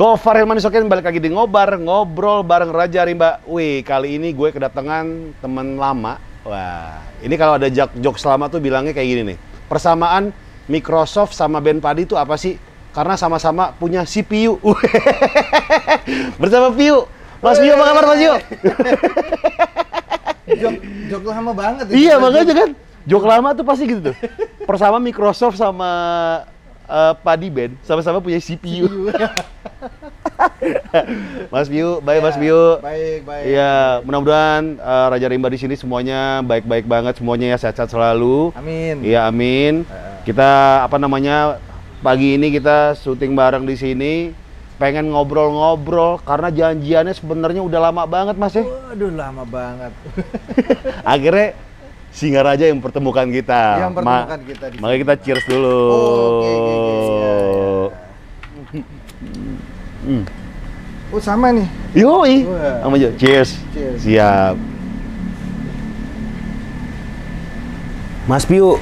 Gofar Hilman Isoken balik lagi di ngobar, ngobrol bareng Raja Rimba. Wih, kali ini gue kedatangan teman lama. Wah, ini kalau ada jok jok selama tuh bilangnya kayak gini nih. Persamaan Microsoft sama Ben Padi itu apa sih? Karena sama-sama punya CPU. Bersama Piu. Mas Piu apa kabar Mas Piu? jok jok lama banget iya, makanya kan. Jok lama tuh pasti gitu tuh. Persama Microsoft sama eh, Padi Ben sama-sama punya CPU. Mas Piu, baik Mas Ya, Piu. Baik, baik. Iya, mudah-mudahan eh, Raja Rimba di sini semuanya baik-baik banget, semuanya ya sehat-sehat selalu. Amin. Iya, amin. Kita apa namanya pagi ini kita syuting bareng di sini, pengen ngobrol-ngobrol karena janjiannya sebenarnya udah lama banget mas ya. Waduh, lama banget. Akhirnya Singaraja yang pertemukan kita. Yang pertemukan kita di Makanya kita cheers dulu. Oh, Oke, oke, oke. Iya, iya. Hmm. Oh, sama nih. Yoi, Wah. sama. Cheers. Cheers. Siap. Mas Piu,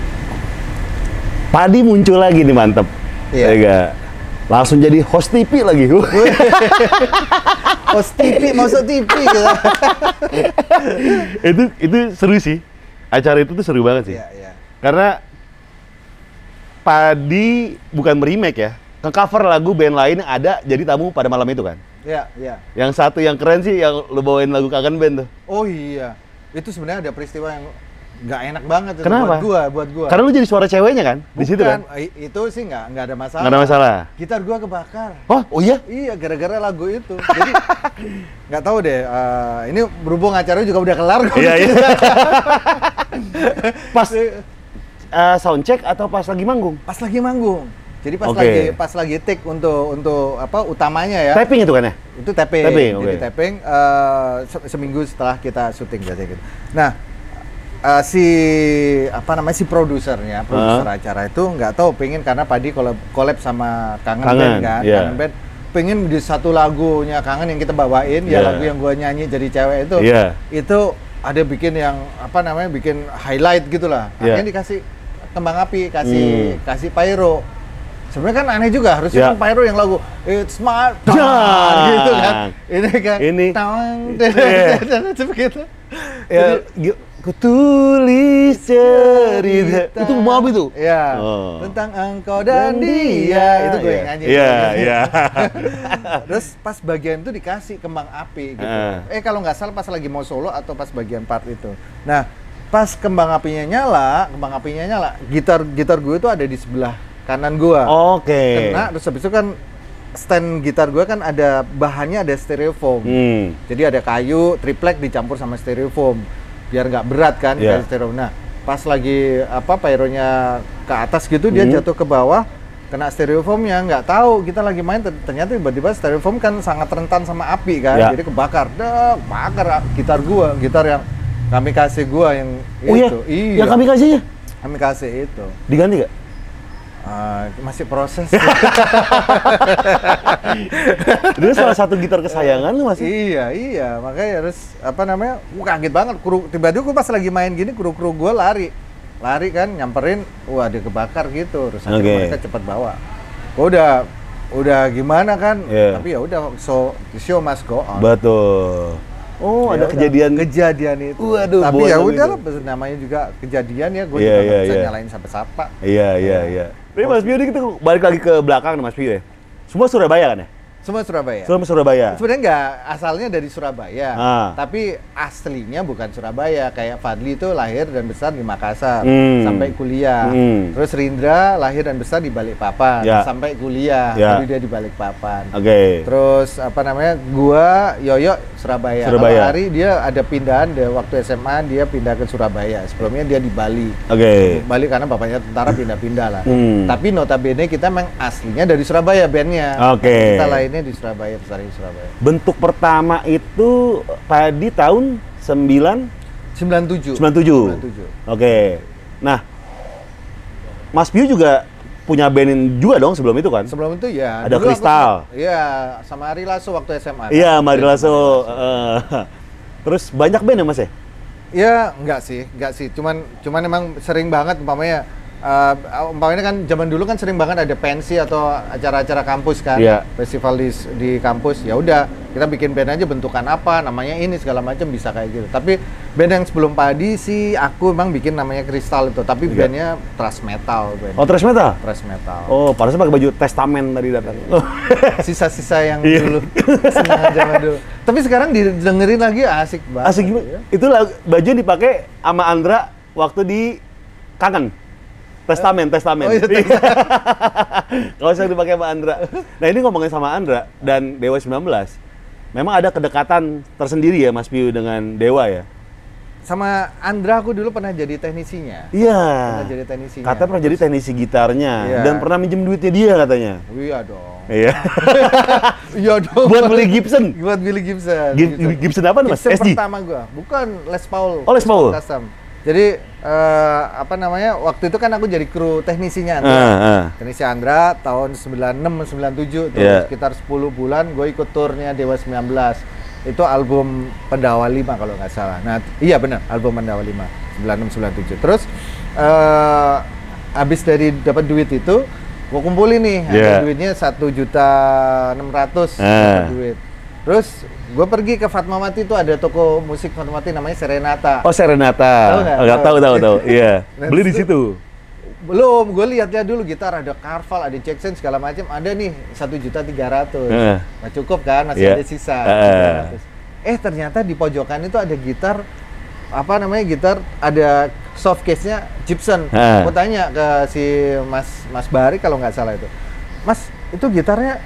Padi muncul lagi nih mantep. Iya. Ya nggak? Langsung jadi host TV lagi. Host TV, masuk TV gitu. itu itu seru sih. Acara itu tuh seru banget sih. Iya, iya. Karena Padi bukan remake ya. Nge-cover lagu band lain yang ada jadi tamu pada malam itu kan. Iya, iya. Yang satu yang keren sih yang lu bawain lagu kangen band tuh. Oh iya. Itu sebenarnya ada peristiwa yang nggak enak banget itu Kenapa? buat gua, buat gua. Karena lu jadi suara ceweknya kan di situ kan. Bukan, itu sih nggak nggak ada masalah. Nggak ada masalah. Gitar gua kebakar. Oh, oh iya? Iya, gara-gara lagu itu. Jadi nggak tahu deh. eh, ini berhubung acaranya juga udah kelar. gua Iya, iya. Pas eh, soundcheck atau pas lagi manggung? Pas lagi manggung. Jadi pas Oke. lagi pas lagi take untuk untuk apa utamanya ya. Tapping itu kan ya? Itu tapping. Tapping, Jadi tapping se- seminggu setelah kita syuting biasanya gitu. Nah, eh, si apa namanya si produsernya, produser Hah? acara itu nggak tahu pengen karena Padi collab, collab sama Kangen, Kangen, Band kan, iya. Kangen Band pengen di satu lagunya Kangen yang kita bawain Iya. ya lagu yang gua nyanyi jadi cewek itu. Iya. Itu ada bikin yang apa namanya bikin highlight gitulah. Iya. Akhirnya dikasih kembang api, kasih Hmm. kasih pyro. Sebenarnya kan aneh juga harusnya Ya. kan pyro yang lagu It's my Dang. gitu kan. Ini kan Ini. tang Iya. begitu. Ya, gi- ku tulis cerita. Itu mau apa itu? Iya. Oh. Tentang engkau dan dia. Itu gue yang nyanyi. Iya, iya. Terus pas bagian itu dikasih kembang api gitu. Ah. Eh kalau nggak salah pas lagi mau solo atau pas bagian part itu. Nah, pas kembang apinya nyala, kembang apinya nyala, gitar gitar gue itu ada di sebelah kanan gua. Oke. Kena terus habis itu kan stand gitar gue kan ada bahannya ada styrofoam. Hmm. Jadi ada kayu triplek dicampur sama styrofoam biar nggak berat kan Iya. kayu styrofoam. Nah, pas lagi apa pyronya ke atas gitu dia Hmm. jatuh ke bawah kena styrofoamnya nggak tahu kita lagi main ter- ternyata tiba-tiba styrofoam kan sangat rentan sama api kan Ya. jadi kebakar dah bakar gitar gua gitar yang kami kasih gua yang Oh iya? itu iya Yang kami kasihnya kami kasih itu diganti gak? Ah, masih proses Itu salah satu gitar kesayangan lu masih. Iya, iya. Makanya harus apa namanya? Gua kaget banget. Kru tiba-tiba gua pas lagi main gini kru-kru gua lari. Lari kan nyamperin, wah dia kebakar gitu. Terus Oke. mereka cepat bawa. Gua udah udah gimana kan? Iya. Tapi ya udah so the show must go on. Betul. Oh, Ya ada udah, kejadian kejadian itu. Waduh, Tapi ya udah namanya juga kejadian ya, gue Iya, juga iya, bisa iya. nyalain siapa-siapa. Iya, iya, iya. Tapi Mas ini kita balik lagi ke belakang nih Mas Pio ya. Semua Surabaya kan ya? Semua Surabaya. Semua Surabaya. Sebenarnya nggak asalnya dari Surabaya, Ah. tapi aslinya bukan Surabaya. Kayak Fadli itu lahir dan besar di Makassar Hmm. sampai kuliah. Hmm. Terus Rindra lahir dan besar di Balikpapan Ya. sampai kuliah. Ya. Baru dia di Balikpapan. Oke. Terus apa namanya? Gua Yoyo Surabaya. Surabaya. Kalau Ari dia ada pindahan dia waktu SMA dia pindah ke Surabaya. Sebelumnya dia di Bali. Oke. Bali karena bapaknya tentara pindah-pindah lah. Hmm. Tapi notabene kita memang aslinya dari Surabaya bandnya. Oke. Kita lainnya di Surabaya, besar di Surabaya. Bentuk pertama itu Padi tahun 9 97. 97. 97. Oke. Nah, Mas Pio juga punya bandin juga dong sebelum itu kan? Sebelum itu ya. Ada dulu Kristal. Iya, sama Ari Lasso waktu SMA. Iya, Mari Sama. Ari Lasso. eh, terus banyak band ya Mas ya? Ya, enggak sih, enggak sih. Cuman cuman emang sering banget umpamanya eh, umpamanya kan zaman dulu kan sering banget ada pensi atau acara-acara kampus kan, Iya. festival di di kampus. Ya udah, kita bikin band aja bentukan apa, namanya ini segala macam bisa kayak gitu. Tapi band yang sebelum Padi sih aku emang bikin namanya Kristal itu, tapi Iya. bandnya thrash metal band. Oh, thrash metal? Thrash metal. Oh, pantasnya pakai baju testamen tadi datang. Oh. Sisa-sisa yang Iya. dulu, zaman dulu. Tapi sekarang didengerin lagi asik banget. Asik gimana? ya. Itu baju dipakai sama Andra waktu di Kangen. Testamen, testamen. Oh, iya, Kalau saya dipakai sama Andra. Nah, ini ngomongin sama Andra dan Dewa 19. Memang ada kedekatan tersendiri ya Mas Piu dengan Dewa ya? Sama Andra aku dulu pernah jadi teknisinya. Iya. Pernah jadi teknisinya. Katanya pernah jadi teknisi gitarnya Iya. dan pernah minjem duitnya dia katanya. Iya dong. Iya. Iya dong. Buat beli Gibson. Buat Billy Gibson. Gib- Gibson apa nih, Mas? Gibson SG? pertama gua, bukan Les Paul. Oh, Les Paul. Custom. Jadi eh, apa namanya? Waktu itu kan aku jadi kru teknisinya Andra. Ah, ah. Teknisi Andra tahun 96 97 tuh Iya. sekitar 10 bulan gue ikut turnya Dewa 19. Itu album Pendawa 5 kalau nggak salah. Nah, iya benar, album Pendawa 5 96 97. Terus eh habis dari dapat duit itu gue kumpulin nih, ada duitnya satu juta enam ratus Ah. duit. Terus gue pergi ke Fatmawati itu ada toko musik Fatmawati namanya Serenata. Oh, Serenata. Tahu nggak? Tahu tahu tahu. Iya. Nah, Beli di itu- situ. Belum, gue lihat-lihat dulu gitar ada Carval, ada Jackson segala macam, ada nih satu juta tiga ratus. Nggak cukup kan, masih Iya. ada sisa. 300. Eh ternyata di pojokan itu ada gitar apa namanya gitar ada soft case-nya Gibson. Heeh. Aku tanya ke si Mas Mas Bari kalau nggak salah itu, Mas itu gitarnya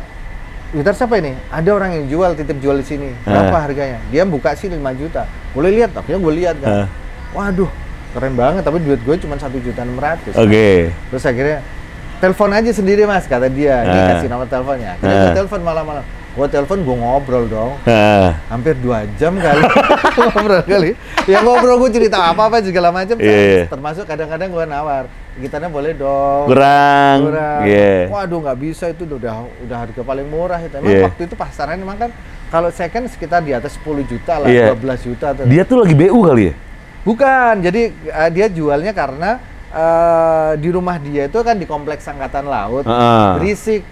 gitar siapa ini? Ada orang yang jual titip jual di sini. Berapa Heeh. harganya? Dia buka sih 5 juta. Boleh lihat? Akhirnya gue lihat kan. Heeh. Waduh, keren banget. Tapi duit gue cuma satu juta enam ratus. Oke. Terus akhirnya telepon aja sendiri mas kata dia. Ini Ah. kasih nomor teleponnya. Akhirnya gue telepon malam-malam. Gue telepon gue ngobrol dong. Ah. Hampir dua jam kali ngobrol kali. Ya ngobrol gue cerita apa-apa segala macam. Iya, iya. Termasuk kadang-kadang gue nawar. Gitarnya boleh dong. Kurang. Kurang. Iya. Waduh nggak bisa itu udah udah harga paling murah itu. Emang Iya. waktu itu pasaran emang kan kalau second sekitar di atas 10 juta lah, Iya. 12 juta tuh. Dia tuh lagi BU kali ya? Bukan, jadi eh, dia jualnya karena eh, di rumah dia itu kan di kompleks angkatan laut, Heeh. berisik,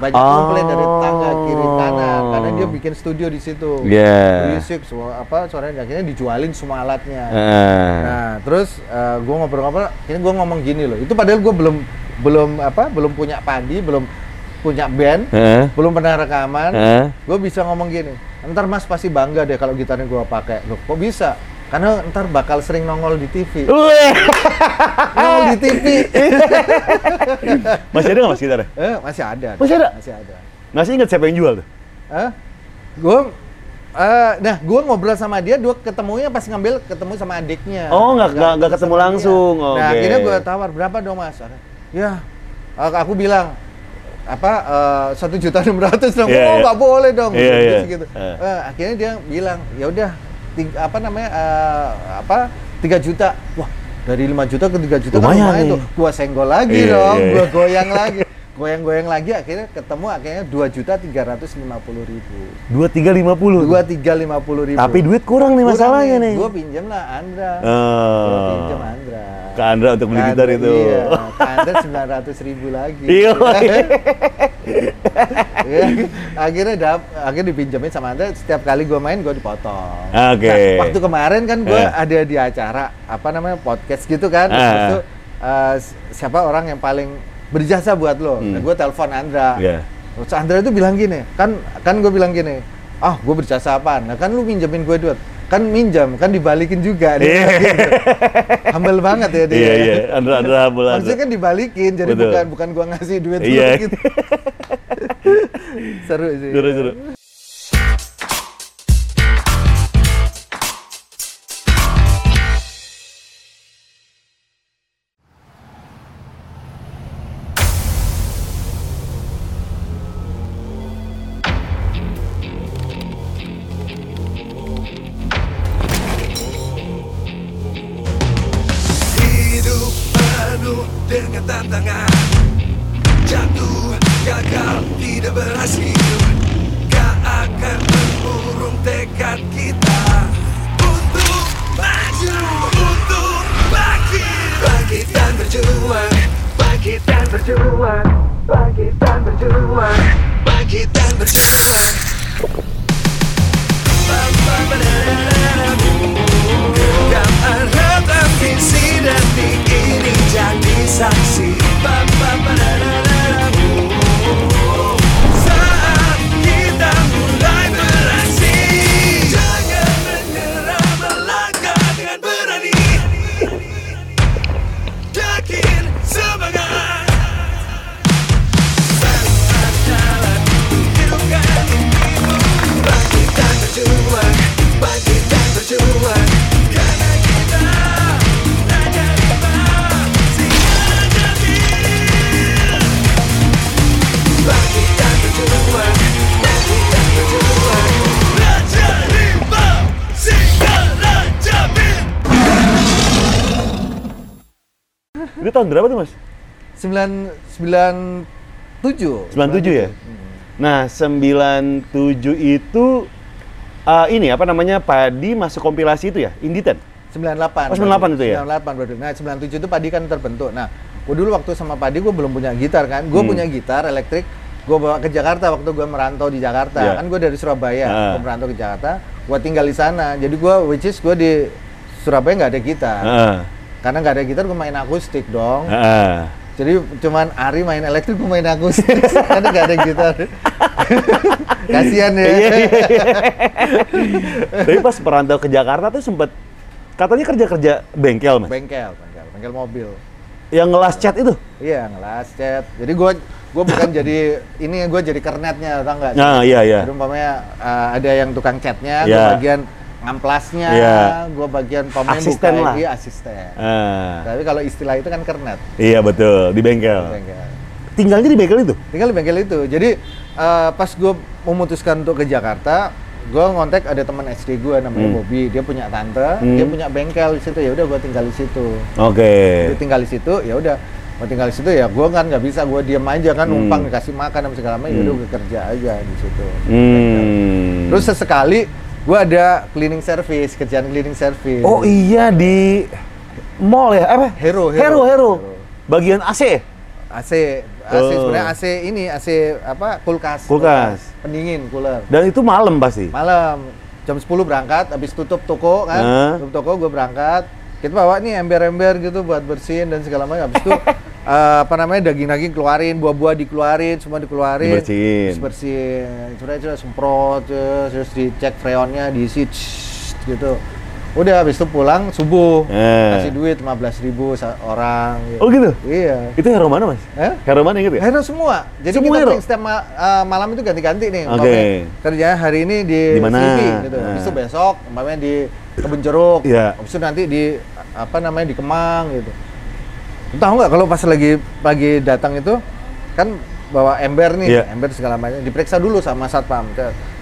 banyak Oh. komplain dari tangga kiri kanan, karena dia bikin studio di situ, Iya. berisik, semua apa suaranya akhirnya dijualin semua alatnya. Heeh. Nah, terus eh, gua ngobrol-ngobrol, ini gua ngomong gini loh, itu padahal gua belum belum apa, belum punya padi, belum punya band, Heeh. belum pernah rekaman, Heeh. gue bisa ngomong gini, ntar mas pasti bangga deh kalau gitarnya gue pakai. Loh, kok bisa? Karena ntar bakal sering nongol di TV. Nongol di TV. Masih ada nggak mas gitarnya? eh, masih ada. Masih ada? Masih ada. Masih ingat siapa yang jual tuh? Eh, gue, eh, nah gue ngobrol sama dia, dua ketemunya pas ngambil ketemu sama adiknya. Oh, nggak- nggak- nggak ketemu dia. langsung. Nah, Oke. akhirnya gue tawar berapa dong mas? Ya, aku aku bilang apa eh, satu juta enam ratus dong? Iya, oh iya. nggak boleh dong. Iya, Gitu, iya. gitu. Eh. Eh, akhirnya dia bilang ya udah ting- apa namanya eh, apa tiga juta. Wah dari 5 juta ke 3 juta Lumayan kan lumayan tuh. Gua senggol lagi Iya, dong, iya. gua goyang lagi. Goyang-goyang lagi akhirnya ketemu akhirnya dua juta tiga ratus lima puluh ribu. Dua tiga lima puluh. Dua tiga lima puluh ribu. Tapi duit kurang nih masalahnya nih. Gue pinjam lah Andra. Gue Oh. pinjam Andra. Ke Andra untuk beli gitar itu. Iya, ke Andra sembilan ratus ribu lagi. Iya. Akhirnya dap, akhirnya dipinjemin sama Andra. Setiap kali gue main gue dipotong. Oke. Nah, waktu kemarin kan gue Eh. ada di acara apa namanya podcast gitu kan. Terus tuh, eh, siapa orang yang paling berjasa buat lo? Hmm. Nah, gue telepon Andra. Iya. Terus Andra itu bilang gini, kan kan gue bilang gini, ah gue berjasa apaan? Nah kan lu minjemin gue duit, kan minjam, kan dibalikin juga. Dia Iya. bilang gitu. Humble banget ya dia. Iya iya. Andra Andra bulan. Maksudnya kan dibalikin, jadi Betul. bukan bukan gua ngasih duit Iya. gitu. seru sih. Seru seru. 97. 97, 97 ya? Hmm. Nah, 97 itu uh, ini apa namanya? Padi masuk kompilasi itu ya, Inditen. 98. Oh, 98 itu ya? 98 berarti. Nah, 97 itu Padi kan terbentuk. Nah, gue dulu waktu sama Padi gue belum punya gitar kan. Gue hmm. punya gitar elektrik, gue bawa ke Jakarta waktu gue merantau di Jakarta. Yeah. Kan gue dari Surabaya, ah. uh. gue merantau ke Jakarta, gue tinggal di sana. Jadi gue which is gue di Surabaya nggak ada gitar. Uh. Karena nggak ada gitar gue main akustik dong. Uh. Jadi cuman Ari main elektrik, gue main akustik. Karena nggak ada gitar. Kasian ya. Iya, iya, iya. Tapi pas perantau ke Jakarta tuh sempet katanya kerja-kerja bengkel mas, Bengkel, bengkel, bengkel mobil. yang ngelas cat itu. Iya, ngelas cat. Jadi gue gue bukan jadi ini gue jadi kernetnya, tau nggak? Nah, iya iya. Jadi umpamanya uh, ada yang tukang catnya, gue Iya. bagian ngamplasnya, Iya. gue bagian pemain Asisten buka, lah. Iya, asisten. Ah, Tapi kalau istilah itu kan kernet. iya betul di bengkel. Bengkel. Tinggalnya di bengkel itu. Tinggal di bengkel itu. Jadi uh, pas gue memutuskan untuk ke Jakarta, gue ngontek ada teman SD gue namanya Hmm. Bobby. Dia punya tante, Hmm. dia punya bengkel di situ. Ya udah gue tinggal di situ. Oke. Dia tinggal di situ, ya udah. Mau tinggal di situ ya gue kan nggak bisa gue diem aja kan Hmm. numpang dikasih makan dan segala macam. Ya udah Hmm. gue kerja aja di situ. Hmm. Terus sesekali gue ada cleaning service, kerjaan cleaning service. Oh iya di mall ya? Apa? Hero, Hero, Hero. Hero. Bagian AC. AC, AC Oh. sebenarnya AC ini AC apa kulkas. Kulkas. Pendingin, cooler. Dan itu malam pasti. Malam jam 10 berangkat, habis tutup toko kan, Hah? tutup toko gue berangkat. Kita bawa nih ember-ember gitu buat bersihin dan segala macam. Habis itu eh, apa namanya daging-daging keluarin, buah-buah dikeluarin, semua dikeluarin. Dibersihin. Bersihin. Sudah semprot, terus, dicek freonnya, diisi gitu. Udah habis itu pulang subuh. Eh. Kasih duit 15.000 ribu orang. gitu. Oh gitu? Iya. Itu hero mana mas? Eh? Hero mana inget ya? Hero semua. Jadi Semua kita hero? setiap ma- eh, malam itu ganti-ganti nih. Oke. Umpamanya Kerjanya hari ini di, Di mana? Selipi, gitu. Nah. Habis itu besok umpamanya di Kebun Jeruk. Iya. Habis itu nanti di apa namanya di Kemang gitu. Tahu nggak kalau pas lagi pagi datang itu kan bawa ember nih, Iya. ember segala macam. Diperiksa dulu sama satpam.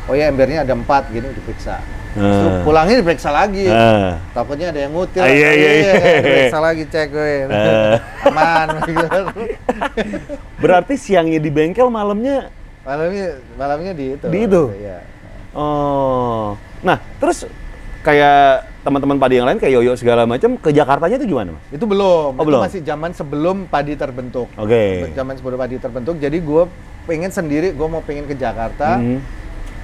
Oh ya embernya ada empat gini diperiksa. Ah. pulangnya diperiksa lagi. Ah. Takutnya ada yang ngutil. Ah, iya, atau- iya, iya. Diperiksa lagi cek gue. Ah. Aman gitu. Berarti siangnya di bengkel, malamnya Malamnya malamnya di itu. Di itu? Iya. oh. Nah, terus kayak teman-teman padi yang lain kayak Yoyo segala macam ke Jakartanya itu gimana, Mas? Itu belum. Oh, itu belum? masih zaman sebelum padi terbentuk. Oke. Zaman sebelum padi terbentuk. Jadi gue pengen sendiri, gue mau pengen ke Jakarta. Mhm.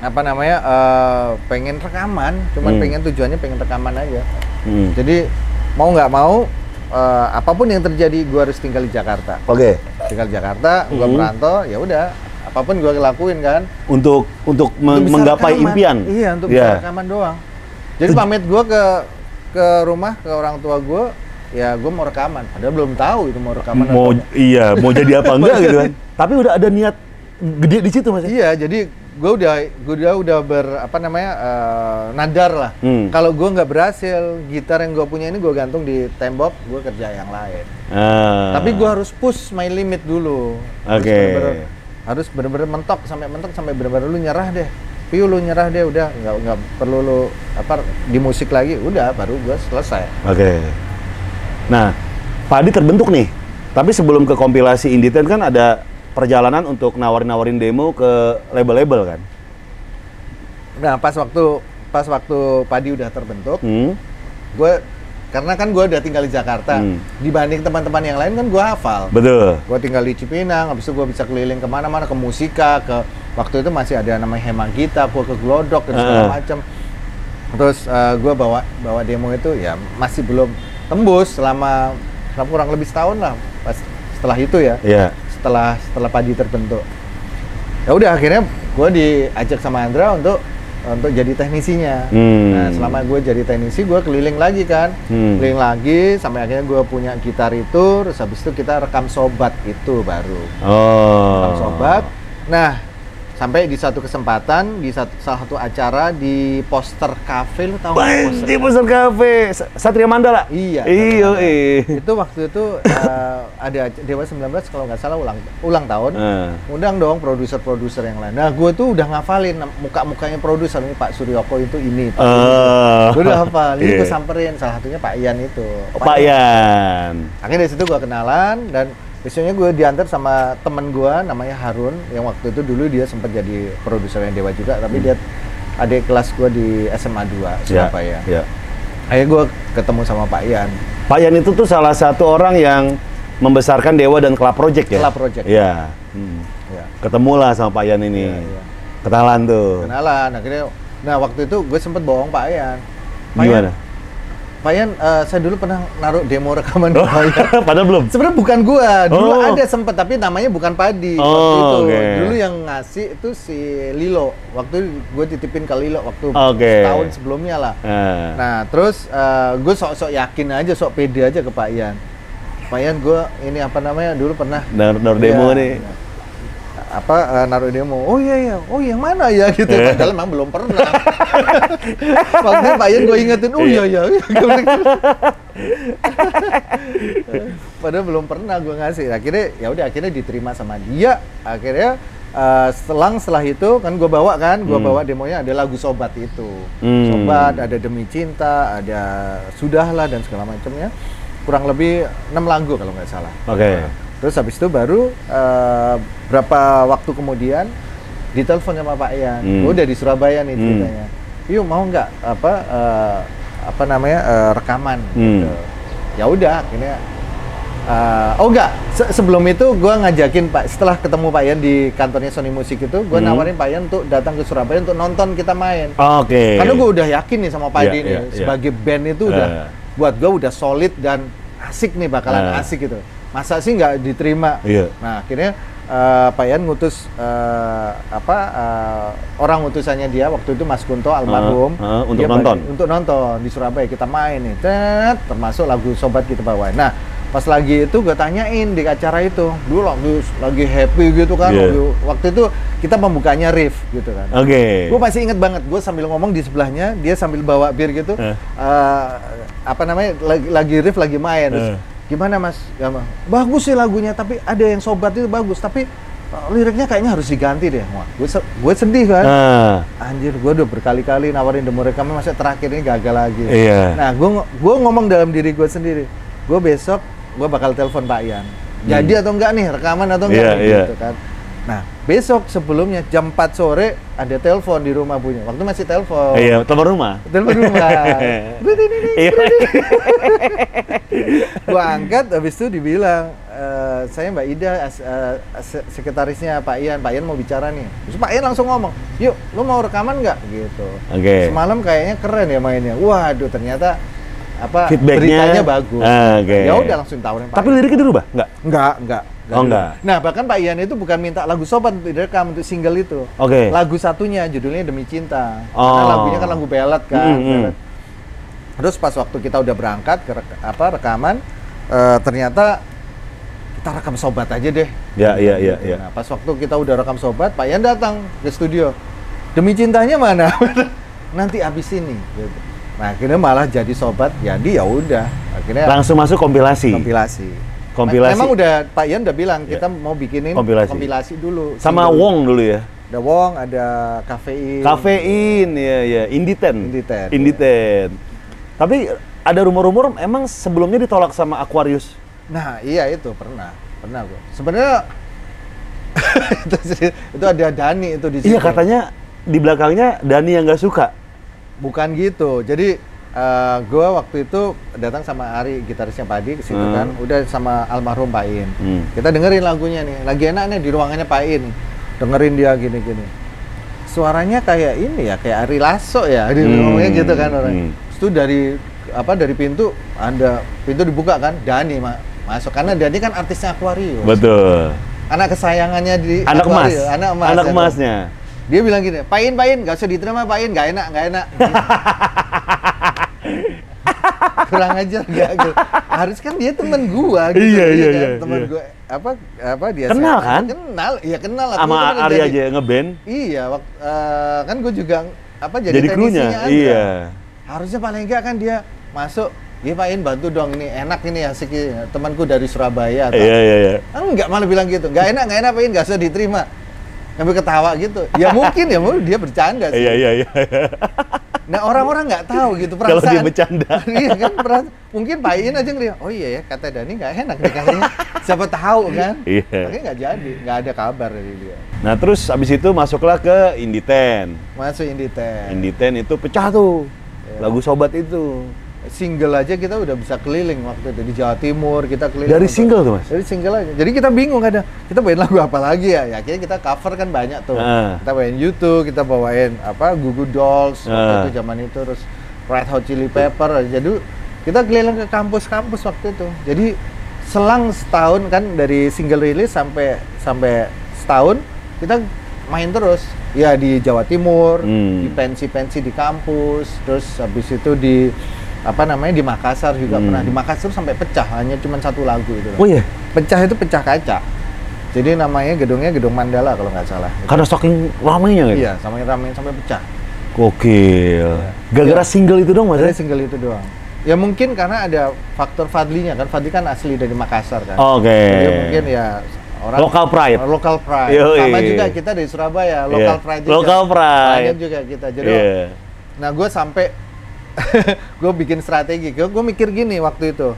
Apa namanya? eh, pengen rekaman. Cuman Hmm. pengen tujuannya pengen rekaman aja. Hmm. Jadi mau nggak mau, eh, apa pun yang terjadi, gue harus tinggal di Jakarta. Oke. Tinggal di Jakarta, gue Hmm. merantau, ya udah. Apa pun gue lakuin kan. Untuk untuk Untuk menggapai rekaman. impian. Iya, untuk bisa rekaman doang. Jadi pamit gue ke ke rumah ke orang tua gue, ya gue mau rekaman. Padahal belum tahu itu mau rekaman mau atau iya mau jadi apa enggak gitu kan tapi udah ada niat gede di situ mas ya? Iya, jadi gue udah gue udah udah ber apa namanya eh, nadar lah. Hmm. Kalau gue nggak berhasil, gitar yang gue punya ini gue gantung di tembok, gue kerja yang lain. Ah. Tapi gue harus push my limit dulu. Oke. bener-bener- Harus bener-bener mentok sampai mentok sampai bener-bener lu nyerah deh. Piu lu nyerah deh udah nggak nggak perlu lu apa di musik lagi udah baru gue selesai. Oke. Nah, Padi terbentuk nih. Tapi sebelum ke kompilasi Inditen kan ada perjalanan untuk nawarin-nawarin demo ke label-label kan. Nah pas waktu pas waktu padi udah terbentuk, Hmm. gue karena kan gue udah tinggal di Jakarta. Hmm. Dibanding teman-teman yang lain kan gue hafal. Betul. Gue tinggal di Cipinang, habis itu gue bisa keliling ke mana-mana, ke Musika, ke waktu itu masih ada namanya Hemagita, gue ke Glodok dan segala Ah. macam. Terus gue bawa bawa demo itu ya masih belum tembus selama selama kurang lebih setahun lah. Pas setelah itu ya, Iya. setelah setelah padi terbentuk. Ya udah akhirnya gue diajak sama Andra untuk untuk jadi teknisinya. Hmm. Nah selama gue jadi teknisi gue keliling lagi kan, Hmm. keliling lagi sampai akhirnya gue punya gitar itu, terus habis itu kita rekam sobat itu baru Oh. rekam sobat. Nah sampai di satu kesempatan di satu, salah satu acara di poster cafe lu tahu Bang, poster di Pusat Cafe Sa- Satria Mandala. Iya. Iya, eh. itu waktu itu eh, ada Dewa 19 kalau nggak salah ulang ulang tahun. Eh. Undang dong produser-produser yang lain. Nah, gue tuh udah ngafalin muka-mukanya produser ini Pak Suryoko itu ini. Pak Eh. Gue udah hafal. Ini gue samperin salah satunya Pak Ian itu. Oh, Pak Yan. Akhirnya dari situ gue kenalan dan biasanya gue diantar sama temen gue namanya Harun yang waktu itu dulu dia sempat jadi produser yang Dewa juga tapi dia adik kelas gue di SMA 2 Ya, Surabaya. ya. Akhirnya gue ketemu sama Pak Ian. Pak Yan itu tuh salah satu orang yang membesarkan Dewa dan Club Project ya? Club Project. Iya. Hmm. Ya. Ketemulah sama Pak Yan ini. Iya, iya. Kenalan tuh. kenalan akhirnya nah waktu itu gue sempet bohong Pak Ian Pak Gimana? Ian, Pak Ian eh, saya dulu pernah naruh demo rekaman di Pak Ian Padahal belum. sebenarnya bukan gua dulu Oh. ada sempet tapi namanya bukan Padi Oh, waktu itu oke. dulu yang ngasih itu si Lilo waktu gue titipin ke Lilo waktu Oke. tahun sebelumnya lah Eh. nah terus gue sok-sok yakin aja sok pede aja ke Pak Ian Pak Ian gue ini apa namanya dulu pernah Naruh- naruh demo Iya. nih. Apa eh, naruh demo oh iya iya oh yang mana ya? Gitu. Padahal emang belum pernah. Waktu Pak Ian gue ingetin oh iya iya. Padahal belum pernah gue ngasih. Akhirnya ya udah akhirnya diterima sama dia. Akhirnya eh, selang setelah itu kan gue bawa kan gue Hmm. bawa demonya ada lagu sobat itu. Hmm. sobat ada demi cinta ada sudahlah dan segala macamnya. Kurang lebih enam lagu kalau nggak salah. Oke. Terus habis itu baru eh, berapa waktu kemudian ditelepon sama Pak Ian. Hmm. Gua udah di Surabaya nih Hmm. ceritanya. Yuk mau nggak apa eh, apa namanya eh, rekaman Hmm. gitu. Ya udah akhirnya eh, oh enggak Se- sebelum itu gua ngajakin Pak setelah ketemu Pak Ian di kantornya Sony Music itu gua Hmm. nawarin Pak Ian untuk datang ke Surabaya untuk nonton kita main. Oke. Karena gue udah yakin nih sama Pak Iya, Adi nih iya, iya. sebagai band itu udah Eh. buat gue udah solid dan asik nih bakalan Eh. asik gitu. Masa sih nggak diterima? Iya. Nah akhirnya eh, Pak Ian ngutus eh, apa eh, orang utusannya dia waktu itu Mas Kunto almarhum Eh, eh, untuk Dia nonton? bagi- untuk nonton di Surabaya kita main nih, Tet, termasuk lagu Sobat kita bawain. Nah pas lagi itu gue tanyain di acara itu, dulu lagi lagi happy gitu kan, lagi- waktu itu kita pembukanya riff gitu kan. Oke. Gue masih inget banget, gue sambil ngomong di sebelahnya, dia sambil bawa bir gitu, Eh. eh, apa namanya, lagi, lagi riff, lagi main. Terus, Eh. Gimana mas? Ya, Mas, bagus sih lagunya, tapi ada yang sobat itu bagus, tapi eh, liriknya kayaknya harus diganti deh. Wah, gue se- gue sedih kan. Ah, Anjir, gue udah berkali-kali nawarin demo rekaman, masa terakhir ini gagal lagi. Iya. Nah, gue gue ngomong dalam diri gue sendiri, gue besok gue bakal telepon Pak Ian. Jadi atau enggak nih rekaman atau enggak Hmm. Iya, nih, iya. gitu kan. Nah, besok sebelumnya jam 4 sore ada telepon di rumah bunyi. Waktu masih telepon. iya, telepon rumah. Telepon rumah. Iya. gua angkat habis itu dibilang "Eh, saya Mbak Ida as- se- sekretarisnya Pak Ian Pak Ian mau bicara nih terus Pak Ian langsung ngomong yuk lu mau rekaman nggak gitu Oke. semalam kayaknya keren ya mainnya waduh ternyata apa Feedbacknya- beritanya bagus Ah, oke. ya udah langsung tawarin Pak Tapi liriknya dirubah? Enggak. enggak enggak Oh, enggak. nah bahkan Pak Ian itu bukan minta lagu sobat untuk direkam untuk single itu Oke. lagu satunya judulnya Demi Cinta Oh. karena lagunya kan lagu ballad kan Mm, mm. ballad. Terus pas waktu kita udah berangkat ke rek- apa rekaman, eh, ternyata kita rekam sobat aja deh. Ya, iya, iya, iya. Nah, pas waktu kita udah rekam sobat, Pak Ian datang ke studio. Demi cintanya mana? Nanti abis ini. Gitu. Nah akhirnya malah jadi sobat, jadi ya udah. Akhirnya Langsung masuk kompilasi. kompilasi. Kompilasi. Memang udah Pak Ian udah bilang Ya. kita mau bikinin Kompilasi. dulu. Sama single. Wong dulu ya. Ada Wong, ada kafein. Kafein, ya ya, Inditen. Inditen, Inditen. Tapi ada rumor-rumor emang sebelumnya ditolak sama Aquarius. Nah, iya itu pernah, pernah gua. Sebenarnya itu, itu ada Dani itu di situ. Iya katanya di belakangnya Dani yang nggak suka. Bukan gitu. Jadi eh, gue waktu itu datang sama Ari gitarisnya Padi ke situ Hmm. kan udah sama almarhum Pak In Hmm. kita dengerin lagunya nih lagi enak nih di ruangannya Pak In dengerin dia gini-gini suaranya kayak ini ya kayak Ari Lasso ya di Hmm. ngomongnya gitu kan orang Hmm. Itu dari apa dari pintu ada pintu dibuka kan Dani ma- masuk karena Dani kan artisnya Aquarius Betul. anak kesayangannya di Anak emas. Anak emas Anak ya, emasnya. dia bilang gini pain pain nggak usah diterima pain nggak enak nggak enak kurang ajar gak gitu. harus kan dia temen gua gitu Iya, iya, kan? iya, temen iya. gua apa apa dia Kenal saya- kan? kenal iya kenal lah. Sama Gua Ari aja ngeband. iya wak- eh, kan gue juga apa jadi, Jadi krunya. Iya. harusnya paling enggak kan dia masuk Iya Pak In bantu dong ini enak ini asik ini. temanku dari Surabaya atau Iya, iya, iya. Enggak malah bilang gitu. Enggak enak, enggak enak, Pak In, enggak usah diterima. Sampai ketawa gitu. Ya mungkin ya, mungkin dia bercanda sih. Iya, iya, iya. Nah, orang-orang nggak tahu gitu Kalau perasaan. dia bercanda. iya kan, perasaan. Mungkin Pak In aja ngeliat, oh iya ya, kata Dani nggak enak nih kayaknya. Siapa tahu kan? Iya. Tapi nggak jadi, nggak ada kabar dari dia. Nah, terus abis itu masuklah ke Indie Ten. Masuk Indie Ten. Indie Ten itu pecah tuh. Iya. Lagu Sobat itu. Single aja kita udah bisa keliling waktu itu di Jawa Timur kita keliling. Dari untuk- single tuh, Mas? Dari single aja. Jadi kita bingung kadang. Kita bawain lagu apa lagi ya? Ya akhirnya kita cover kan banyak tuh. Ah. Kita bawain YouTube, kita bawain apa Gugu Dolls waktu Ah. itu zaman itu terus Red Hot Chili Pepper. Jadi kita keliling ke kampus-kampus waktu itu. Jadi selang setahun kan dari single rilis sampai sampai setahun kita main terus. Ya di Jawa Timur, Hmm. di pensi-pensi di kampus, terus habis itu di apa namanya di Makassar juga Hmm. pernah di Makassar sampai pecah hanya cuma satu lagu itu Oh iya, pecah itu pecah kaca jadi namanya gedungnya gedung Mandala kalau nggak salah karena saking ramainya gitu. iya sama ramen sampai pecah Gokil. Gara-gara Iya. single itu dong, Mas? dari ya? single itu doang ya mungkin karena ada faktor Fadlinya kan Fadli kan asli dari Makassar kan Oke. jadi mungkin ya orang Local pride. local pride Yoi. sama juga kita dari Surabaya local Iya. pride juga Local pride. banyak juga kita jadi Iya. Nah, gue sampai gue bikin strategi. Gue mikir gini waktu itu.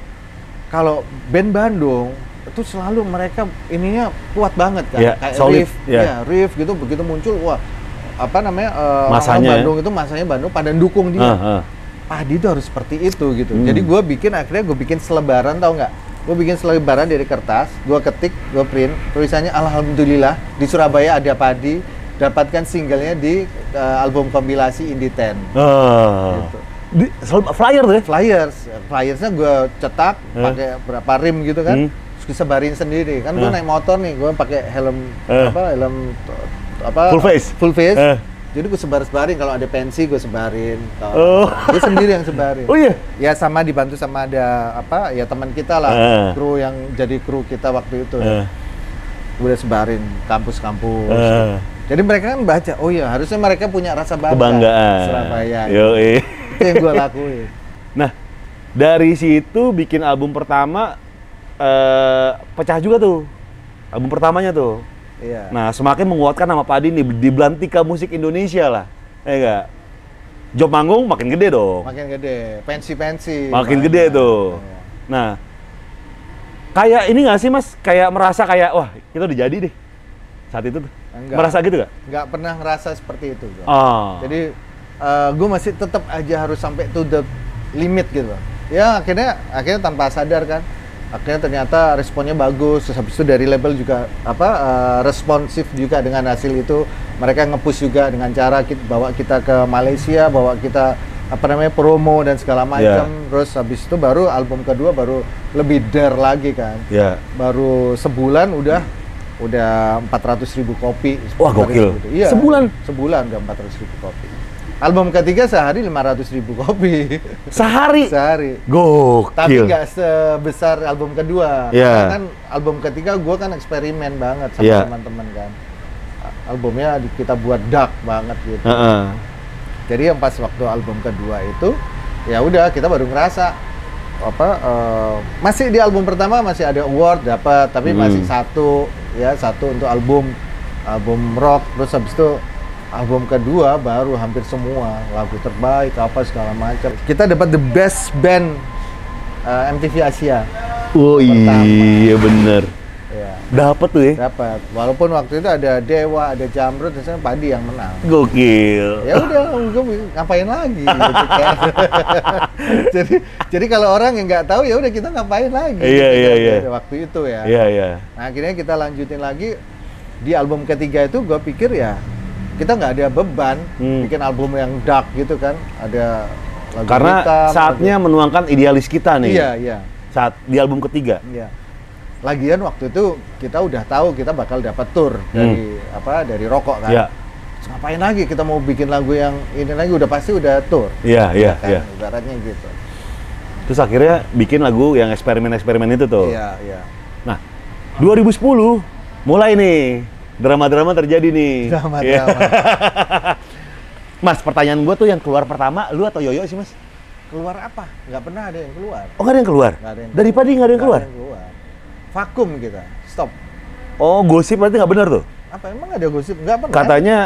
Kalau band Bandung itu selalu mereka ininya kuat banget kan. Iya, Kayak solid, riff, iya. ya, riff gitu begitu muncul wah apa namanya orang-orang Masanya ya. Bandung itu masanya Bandung pada dukung dia. Ah, ah. Padi itu harus seperti itu gitu. Hmm. Jadi gue bikin akhirnya gue bikin selebaran tau nggak? Gue bikin selebaran dari kertas, gue ketik, gue print, tulisannya Alhamdulillah di Surabaya ada padi, dapatkan singlenya di eh, album kompilasi Indie Ten. Ah. Gitu. Di, selalu flyer tuh ya? Flyers, flyersnya gue cetak Eh. pakai berapa rim gitu kan, Hmm. terus disebarin sendiri. Kan gue Eh. naik motor nih, gue pakai helm Eh. apa helm apa Full face? full face. Eh. Jadi gue sebar-sebarin kalau ada pensi gue sebarin. Oh. Dia sendiri yang sebarin. Oh iya? Ya sama dibantu sama ada apa ya teman kita lah, Eh. kru yang jadi kru kita waktu itu. Eh, Udah sebarin kampus-kampus. eh. Jadi mereka kan baca, oh iya harusnya mereka punya rasa bangga. Kebanggaan. Surabaya. Yoi. Itu yang gue lakuin. Nah, dari situ bikin album pertama eh pecah juga tuh. Album pertamanya tuh. Iya. Nah, semakin menguatkan nama Padi nih di belantika musik Indonesia lah. Ya enggak? Job manggung makin gede dong. Makin gede, pensi-pensi. Makin banyak. gede tuh. Iya. Nah, kayak ini nggak sih Mas? Kayak merasa kayak wah, kita udah jadi deh. Saat itu tuh. Enggak. Merasa gitu nggak? Nggak pernah ngerasa seperti itu. Oh. Jadi gue masih tetap aja harus sampai to the limit gitu. Ya akhirnya akhirnya tanpa sadar kan. Akhirnya ternyata responnya bagus. Terus habis itu dari label juga apa eh, responsif juga dengan hasil itu. Mereka nge-push juga dengan cara kita bawa kita ke Malaysia, bawa kita apa namanya promo dan segala macam. Terus habis itu baru album kedua baru lebih dare lagi kan. ya. baru sebulan udah udah 400 ribu kopi Wah, gokil. Gitu. iya Sebulan? sebulan udah 400 ribu kopi album ketiga sehari 500 ribu kopi Sehari. sehari Gokil. tapi nggak sebesar album kedua Iya. Karena kan album ketiga gua kan eksperimen banget sama Iya. teman-teman kan albumnya kita buat dark banget gitu Heeh. jadi yang pas waktu album kedua itu ya udah kita baru ngerasa apa eh, masih di album pertama masih ada award dapat tapi Hmm. masih satu ya satu untuk album album rock terus habis itu album kedua baru hampir semua lagu terbaik apa segala macam kita dapat the best band eh, MTV Asia Oh Pertama. iya bener. ya Dapet tuh ya. dapat walaupun waktu itu ada Dewa ada Jamrud dan saya Padi yang menang Gokil. ya udah gue ngapain lagi gitu kan. jadi jadi kalau orang yang nggak tahu ya udah kita ngapain lagi Iya, gitu iya, kan, iya. waktu itu ya Iya, iya. nah akhirnya kita lanjutin lagi di album ketiga itu gue pikir ya kita nggak ada beban Hmm. bikin album yang dark gitu kan ada lagu Karena hitam, saatnya menuangkan idealis kita lagu- nih. iya iya Saat di album ketiga. Iya. Lagian waktu itu kita udah tahu kita bakal dapat tour dari apa dari rokok kan. Hmm. Iya. Ngapain lagi kita mau bikin lagu yang ini lagi udah pasti udah tour. Iya, iya, kan? iya. Ibaratnya gitu. Terus akhirnya bikin lagu yang eksperimen-eksperimen itu tuh. Iya, iya. Nah, 2010 mulai nih drama-drama terjadi nih. Drama-drama. Iya. mas, pertanyaan gua tuh yang keluar pertama, lu atau Yoyo sih mas? Keluar apa? Nggak pernah ada yang keluar. Oh nggak ada yang keluar? Nggak ada yang Dari Padi nggak ada yang keluar? Nggak ada yang keluar. Vakum kita. Stop. Oh gosip berarti nggak benar tuh? Apa emang ada gosip? Nggak pernah. Katanya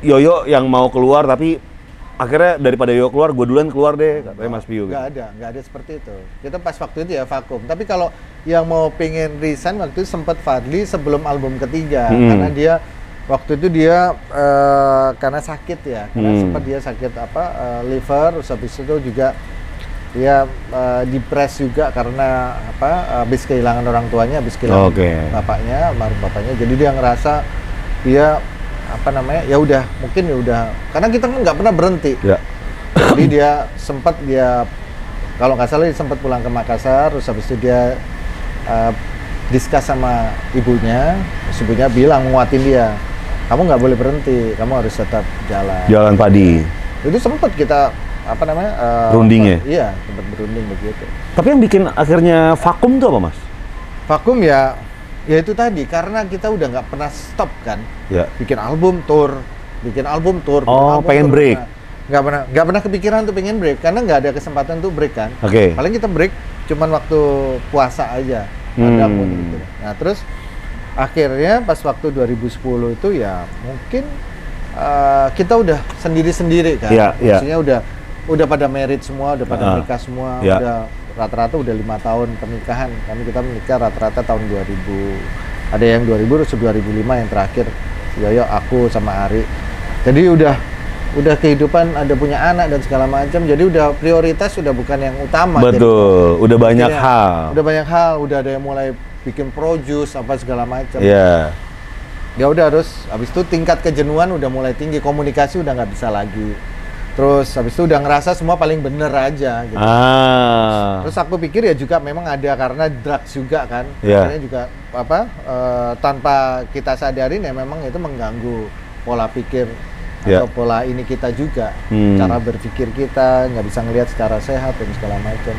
Yoyo yang mau keluar tapi akhirnya daripada Yoyo keluar, gue duluan keluar deh, katanya Mas Piu. Gitu. Nggak ada, nggak ada seperti itu. Kita pas waktu itu ya vakum. Tapi kalau yang mau pengen resign waktu itu sempat Fadli sebelum album ketiga, Hmm. karena dia waktu itu dia eh, karena sakit ya, karena Hmm. sempat dia sakit apa eh, liver, terus habis itu juga dia eh, depres juga karena apa habis kehilangan orang tuanya, habis kehilangan Oke. bapaknya, almarhum bapaknya. Jadi dia ngerasa dia apa namanya ya udah mungkin ya udah karena kita kan nggak pernah berhenti Ya. jadi dia sempat dia kalau nggak salah dia sempat pulang ke Makassar terus habis itu dia uh, diskus sama ibunya terus ibunya bilang nguatin dia kamu nggak boleh berhenti kamu harus tetap jalan Jalan Padi. itu sempat kita apa namanya uh, Runding ya? iya sempat berunding begitu Tapi yang bikin akhirnya vakum tuh apa mas? vakum ya ya itu tadi karena kita udah nggak pernah stop kan Ya. bikin album tour bikin album tour bikin Oh, album pengen tour. break. Nah, nggak pernah nggak pernah kepikiran tuh pengen break karena nggak ada kesempatan tuh break kan Oke. paling kita break cuman waktu puasa aja Hmm. ada pun gitu nah terus akhirnya pas waktu 2010 itu ya mungkin eh, kita udah sendiri-sendiri kan Iya, iya. maksudnya udah udah pada merit semua udah pada nikah semua iya. udah rata-rata udah lima tahun pernikahan kami kita menikah rata-rata tahun 2000 ada yang 2000 terus 2005 yang terakhir Yoyo aku sama Ari jadi udah udah kehidupan ada punya anak dan segala macam jadi udah prioritas sudah bukan yang utama jadi- Betul. Udah banyak Akhirnya, hal. Udah banyak hal, udah ada yang mulai bikin produce apa segala macam. Iya. Ya udah terus habis itu tingkat kejenuhan udah mulai tinggi, komunikasi udah nggak bisa lagi. Terus habis itu udah ngerasa semua paling bener aja gitu. Ah. Terus aku pikir ya juga memang ada karena drugs juga kan. Iya. Akhirnya juga apa eh, tanpa kita sadarin ya memang itu mengganggu pola pikir Iya. atau pola ini kita juga. Hmm. Cara berpikir kita nggak bisa ngelihat secara sehat dan segala macam.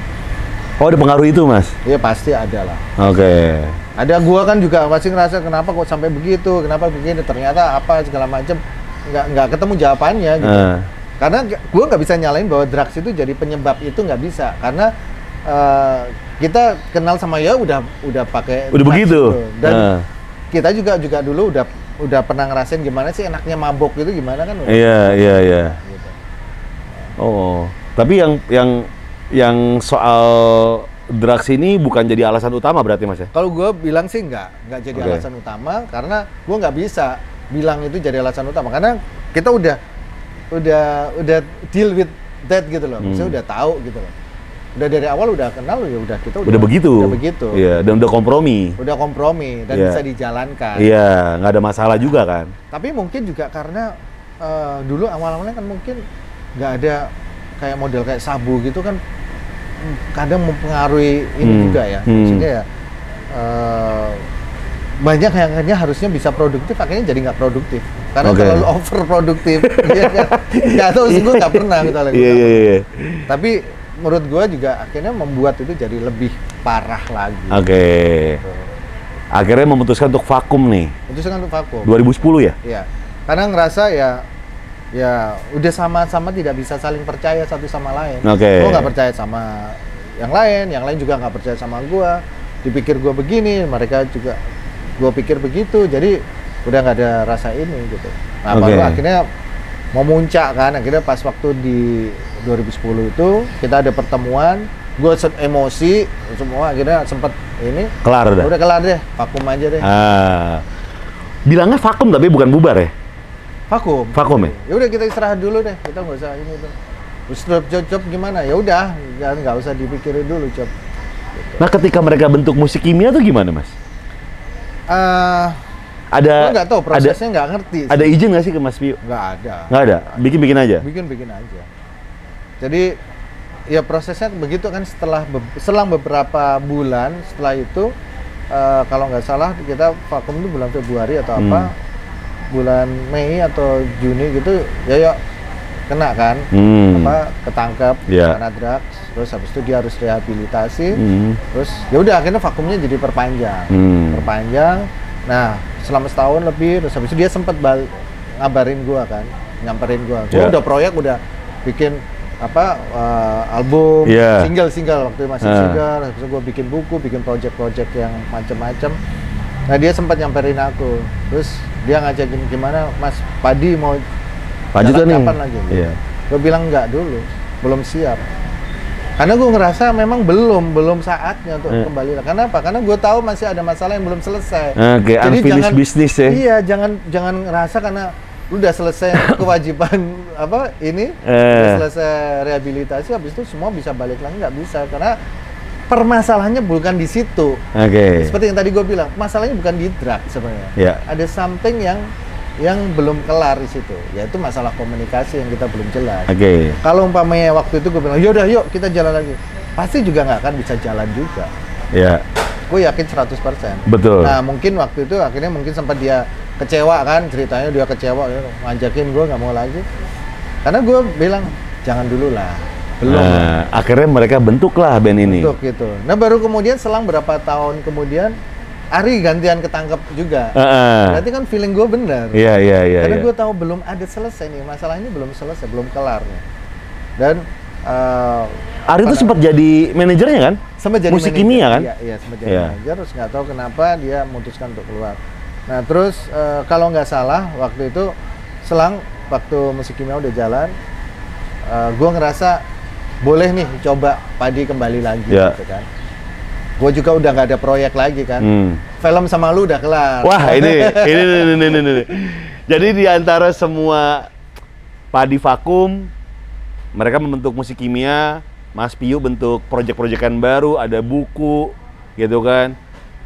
Oh, ada pengaruh itu, Mas? Iya pasti ada lah. Oke. Ada gua kan juga masih ngerasa kenapa kok sampai begitu, kenapa begini, ternyata apa segala macam nggak nggak ketemu jawabannya gitu. Ah. Karena g- gua nggak bisa nyalain bahwa drugs itu jadi penyebab itu nggak bisa karena eh, kita kenal sama ya udah udah pakai Udah begitu. itu. dan Ah. kita juga juga dulu udah udah pernah ngerasain gimana sih enaknya mabok gitu gimana kan Iya, iya, iya. gitu. Oh. Tapi yang yang yang soal drugs ini bukan jadi alasan utama berarti, Mas ya? Kalau gue bilang sih nggak, nggak jadi Oke. alasan utama karena gue nggak bisa bilang itu jadi alasan utama karena kita udah udah udah deal with that gitu loh, Hmm. udah tahu gitu loh. Udah dari awal udah kenal ya udah kita udah, Udah begitu. udah begitu, Iya, dan udah kompromi. udah kompromi dan Iya. bisa dijalankan. Iya, nggak ada masalah juga kan? Tapi mungkin juga karena eh, dulu awal-awalnya kan mungkin nggak ada kayak model kayak sabu gitu kan mm, kadang mempengaruhi ini Hmm, juga ya. hmm. Maksudnya ya eh, banyak yang harusnya bisa produktif akhirnya jadi nggak produktif karena Oke. terlalu over produktif ya kan nggak tahu sih gue nggak pernah gitu lagi Iya, iya, iya. tapi menurut gue juga akhirnya membuat itu jadi lebih parah lagi Oke. Akhirnya memutuskan untuk vakum nih. itu kan untuk vakum 2010 ya? Iya, karena ngerasa ya ya udah sama-sama tidak bisa saling percaya satu sama lain. Oke. Gua nggak percaya sama yang lain, yang lain juga nggak percaya sama gua. Dipikir gua begini, mereka juga gua pikir begitu. Jadi udah nggak ada rasa ini gitu. Nah, Oke. baru akhirnya memuncak kan. Akhirnya pas waktu di 2010 itu kita ada pertemuan gue emosi semua akhirnya sempet ini Kelar udah. udah kelar deh vakum aja deh Ah. Bilangnya vakum tapi bukan bubar ya? vakum Vakum ya? ya udah kita istirahat dulu deh kita nggak usah ini tuh terus job job job gimana ya udah jangan nggak usah dipikirin dulu job Nah ketika mereka bentuk musik kimia tuh gimana mas? eh Ada gue nggak tahu prosesnya nggak ngerti sih. ada izin nggak sih ke Mas Piu? nggak ada Nggak ada, bikin-bikin aja. bikin bikin aja jadi ya prosesnya begitu kan setelah be- selang beberapa bulan setelah itu eh, kalau nggak salah kita vakum itu bulan Februari atau apa Hmm. bulan Mei atau Juni gitu ya ya kena kan Hmm. apa ketangkep Iya. karena drugs terus habis itu dia harus rehabilitasi Hmm. terus ya udah akhirnya vakumnya jadi perpanjang Hmm. perpanjang nah selama setahun lebih terus habis itu dia sempat ngabarin gua kan nyamperin gua gua Iya. udah proyek udah bikin apa eh, album Iya. single single waktu itu masih Ah. single itu gua bikin buku bikin project-project yang macem-macem nah dia sempat nyamperin aku terus dia ngajakin gimana mas Padi mau Lanjut tuh nih. kapan lagi Iya. gue bilang enggak dulu belum siap karena gue ngerasa memang belum belum saatnya untuk Eh. kembali lah. Karena apa? Karena gue tahu masih ada masalah yang belum selesai. Oke, unfinished business ya. Iya, jangan jangan ngerasa karena lu udah selesai kewajiban apa ini, Eh. udah selesai rehabilitasi, habis itu semua bisa balik lagi nggak bisa karena permasalahannya bukan di situ. Oke. Seperti yang tadi gue bilang, masalahnya bukan di drug sebenarnya. Iya. Ada something yang yang belum kelar di situ, yaitu masalah komunikasi yang kita belum jelas. Oke. Kalau umpamanya waktu itu gue bilang, yaudah yuk kita jalan lagi. Pasti juga nggak akan bisa jalan juga. Ya, Gue yakin 100%. betul. Nah mungkin waktu itu akhirnya mungkin sempat dia kecewa kan ceritanya dia kecewa ya, ngajakin gue nggak mau lagi. Karena gue bilang jangan dulu lah, belum. Nah, akhirnya mereka bentuklah band ini. Untuk gitu. Nah baru kemudian selang berapa tahun kemudian Ari gantian ketangkep juga. Heeh. Berarti kan feeling gue benar. Iya, iya, iya. Karena iya. gue tahu belum ada selesai nih masalah ini belum selesai, belum kelar nih. Dan eh, Ari itu pada- sempat jadi manajernya kan? sempat jadi musik kimia kan? Iya, iya sempat jadi Iya. manajer. Terus nggak tahu kenapa dia memutuskan untuk keluar. Nah terus eh, kalau nggak salah waktu itu selang waktu musik kimia udah jalan, eh, gue ngerasa boleh nih coba padi kembali lagi Iya. gitu kan. Gue juga udah nggak ada proyek lagi kan. Hmm. Film sama lu udah kelar. Wah, ini ini ini ini, ini, ini. Jadi di antara semua padi vakum, mereka membentuk musik kimia, Mas Piu bentuk proyek-proyekan baru, ada buku, gitu kan.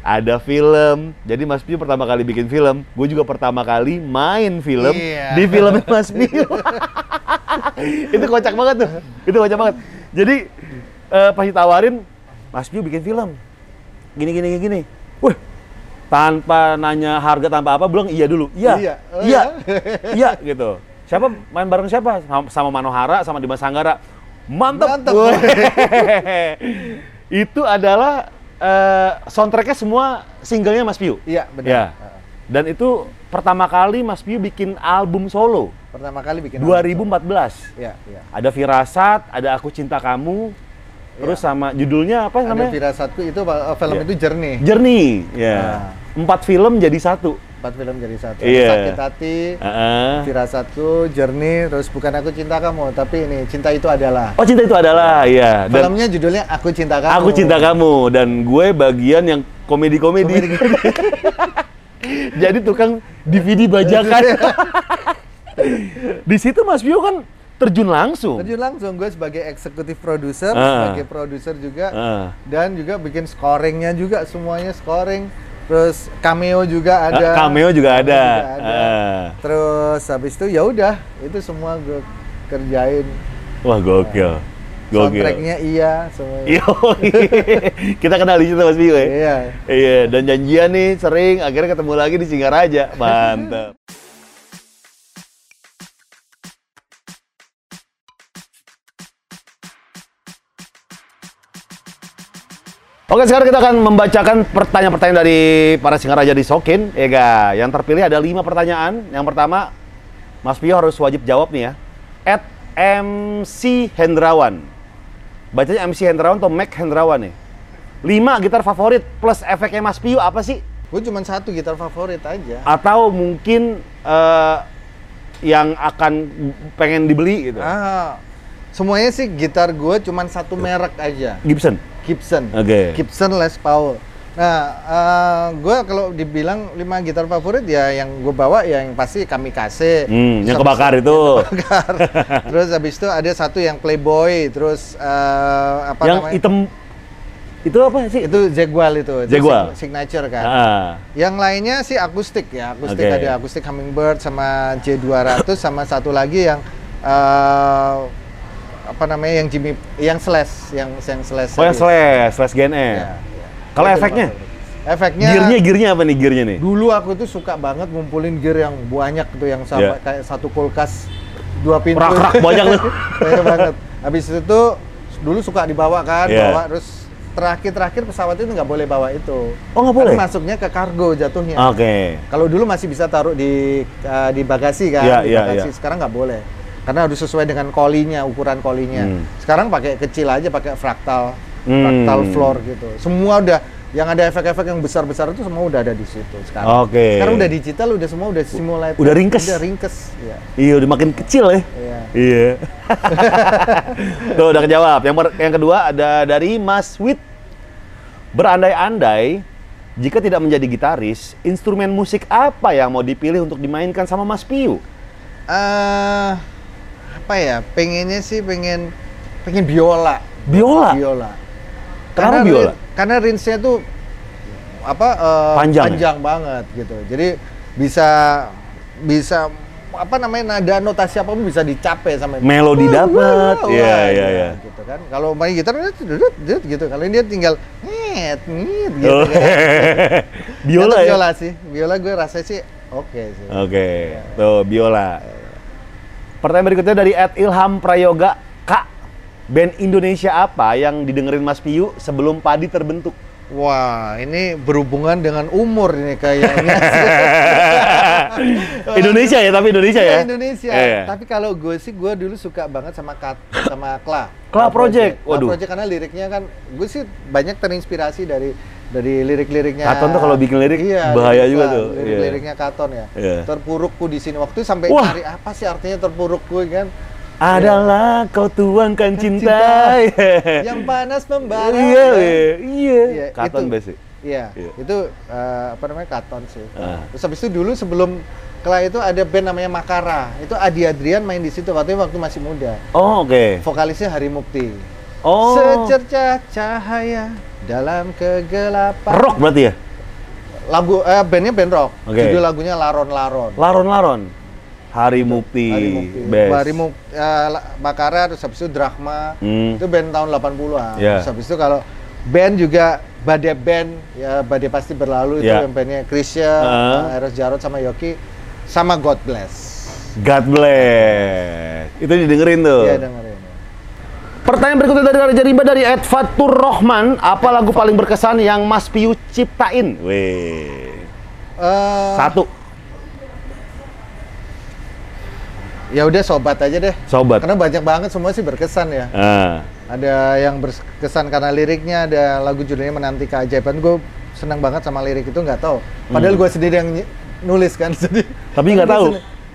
Ada film. Jadi Mas Piu pertama kali bikin film, gue juga pertama kali main film Iya. di filmnya Mas Piu. itu kocak banget tuh. Itu kocak banget. Jadi eh, pas ditawarin, Mas Piu bikin film. Gini gini gini. Wih, tanpa nanya harga tanpa apa bilang iya dulu. Iya. Iya. Oh, iya. iya gitu. Siapa main bareng siapa? Sama, sama Manohara sama Dimas Sanggara. Mantep. Mantep. Itu adalah eh, soundtracknya semua singlenya Mas Piu. Iya benar. Ya. Dan itu pertama kali Mas Piu bikin album solo Pertama kali bikin 2014. Iya, iya. Ada Firasat, ada Aku Cinta Kamu, terus sama judulnya apa Ada namanya? firasatku itu uh, film Iya. itu jernih. Journey. Ya. Nah. Empat film jadi satu. Empat film jadi satu. Iya. Sakit hati, Heeh. firasatku, jernih, terus bukan aku cinta kamu, tapi ini cinta itu adalah. Oh cinta itu adalah, ya. Dan Filmnya judulnya Aku Cinta Kamu. aku cinta kamu dan gue bagian yang komedi-komedi. Jadi tukang DVD bajakan. Di situ Mas Bio kan terjun langsung. Terjun langsung gue sebagai eksekutif produser, Ah. sebagai produser juga, Ah. dan juga bikin scoringnya juga semuanya scoring. Terus cameo juga ada. Ah, cameo juga ada. juga ada. Ah. Terus habis itu ya udah, itu semua gue kerjain. Wah gokil. Gokil. Soundtracknya iya semuanya. Yo, kita kenal di situ Mas Bio ya. Iya. Iya, dan janjian nih sering akhirnya ketemu lagi di Singaraja. Mantap. Oke, sekarang kita akan membacakan pertanyaan-pertanyaan dari para Singaraja di Sokin. Ya, ga. Yang terpilih ada lima pertanyaan. Yang pertama, Mas Pio harus wajib jawab nih ya. At MC Hendrawan. Bacanya MC Hendrawan atau Mac Hendrawan nih? Lima gitar favorit plus efeknya Mas Pio apa sih? Gue cuma satu gitar favorit aja. Atau mungkin eh, yang akan pengen dibeli gitu? Ah, semuanya sih gitar gue cuman satu merek aja. Gibson. Gibson. Oke. Gibson Les Paul. Nah, eh, gue kalau dibilang lima gitar favorit ya yang gue bawa ya yang pasti Kamikaze. Hmm, yang kebakar itu. kebakar. terus habis itu ada satu yang Playboy, terus eh, apa yang namanya? hitam itu apa sih? itu Jaguar itu. itu Jaguar. sig- signature kan. Ah. Yang lainnya sih akustik ya, akustik Oke. ada akustik Hummingbird sama J200 sama satu lagi yang eh, apa namanya yang Jimmy yang slash yang yang slash Oh yang slash, slash Gen E. Ya, ya. Kalau Itu efeknya? Efeknya Gearnya, gearnya apa nih gearnya nih? dulu aku tuh suka banget ngumpulin gear yang banyak tuh yang sama Iya. kayak satu kulkas dua pintu. Rak-rak banyak tuh. banyak banget. Habis itu dulu suka dibawa kan, Iya. bawa terus terakhir-terakhir pesawat itu nggak boleh bawa itu. Oh, nggak boleh? masuknya ke kargo jatuhnya. Oke. Kalau dulu masih bisa taruh di uh, di bagasi kan, Iya, di iya, bagasi. iya. Sekarang nggak boleh. Karena harus sesuai dengan kolinya, ukuran kolinya. Hmm. Sekarang pakai kecil aja, pakai fraktal, Hmm. fraktal floor gitu. Semua udah yang ada efek-efek yang besar-besar itu semua udah ada di situ sekarang. Oke. Sekarang udah digital, udah semua udah simulator. Udah ringkes. Udah ringkes. Iya. Iya udah makin kecil ya. Iya. Iya. Tuh udah kejawab. Yang yang kedua ada dari Mas Wit. Berandai-andai jika tidak menjadi gitaris, instrumen musik apa yang mau dipilih untuk dimainkan sama Mas Piu? Eh, apa ya? Pengennya sih pengen pengen biola. Biola? Biola. Kenapa Karena biola? rin- Karena range-nya tuh apa eh, Panjang ya? banget gitu. Jadi bisa bisa apa namanya nada notasi apa pun bisa dicapai sama Melodi dapat. wah, Iya, wah, iya, iya. gitu kan. Kalau main gitar gitu. Kalau dia tinggal nyet nyet gitu Oh. kan. biola ya? Biola sih. Biola gue rasa sih oke sih. Oke, tuh biola. Pertanyaan berikutnya dari Ed Ilham Prayoga. Kak, band Indonesia apa yang didengerin Mas Piu sebelum Padi terbentuk? Wah, ini berhubungan dengan umur ini kayaknya. Indonesia ya, tapi Indonesia ya? Iya, Indonesia. Iya. Tapi kalau gue sih gue dulu suka banget sama Kat, sama Kla. Kla Project. Kla Waduh. Project karena liriknya kan gue sih banyak terinspirasi dari dari lirik-liriknya. Katon tuh kalau bikin lirik iya, bahaya lirik juga tuh. Lirik-liriknya Katon ya. Iya. Terpurukku di sini waktu itu sampai Wah. cari apa sih artinya terpurukku kan? Adalah kau tuangkan cinta. Cinta yang panas membara. Iya, kan? iya, iya. Iya, Katon basic. Iya, Iya. itu eh, apa namanya Katon sih. Ah. Terus habis itu dulu sebelum Kla itu ada band namanya Makara. Itu Adi Adrian main di situ waktu waktu masih muda. Oh, oke. Vokalisnya Hari Mukti. Oh. Secercah cahaya dalam kegelapan. Rock berarti ya? Lagu eh, bandnya band rock. Oke. Judul lagunya Laron Laron. Laron-laron. Hari Mukti. Hari Mukti. Best. Hari Muk- eh, La- Makara terus habis itu Drachma. Hmm. Itu band tahun 80-an. Iya. Terus habis itu kalau band juga Badai Band ya Badai pasti berlalu itu Iya. yang bandnya Krisya, Ah. eh, Eros Jarot sama Yoki sama God Bless. God bless. Itu didengerin tuh. Iya dengerin. Pertanyaan berikutnya dari Raja Rimba dari Ed Fatur Rohman. Apa lagu paling berkesan yang Mas Piu ciptain? Weh. Eh, Satu. ya udah sobat aja deh. Sobat. Karena banyak banget semua sih berkesan ya. Ah. Ada yang berkesan karena liriknya, ada lagu judulnya Menanti Keajaiban. Gue senang banget sama lirik itu nggak tahu. Padahal gue sendiri yang nulis kan. Jadi, Hmm. Tapi nggak tahu?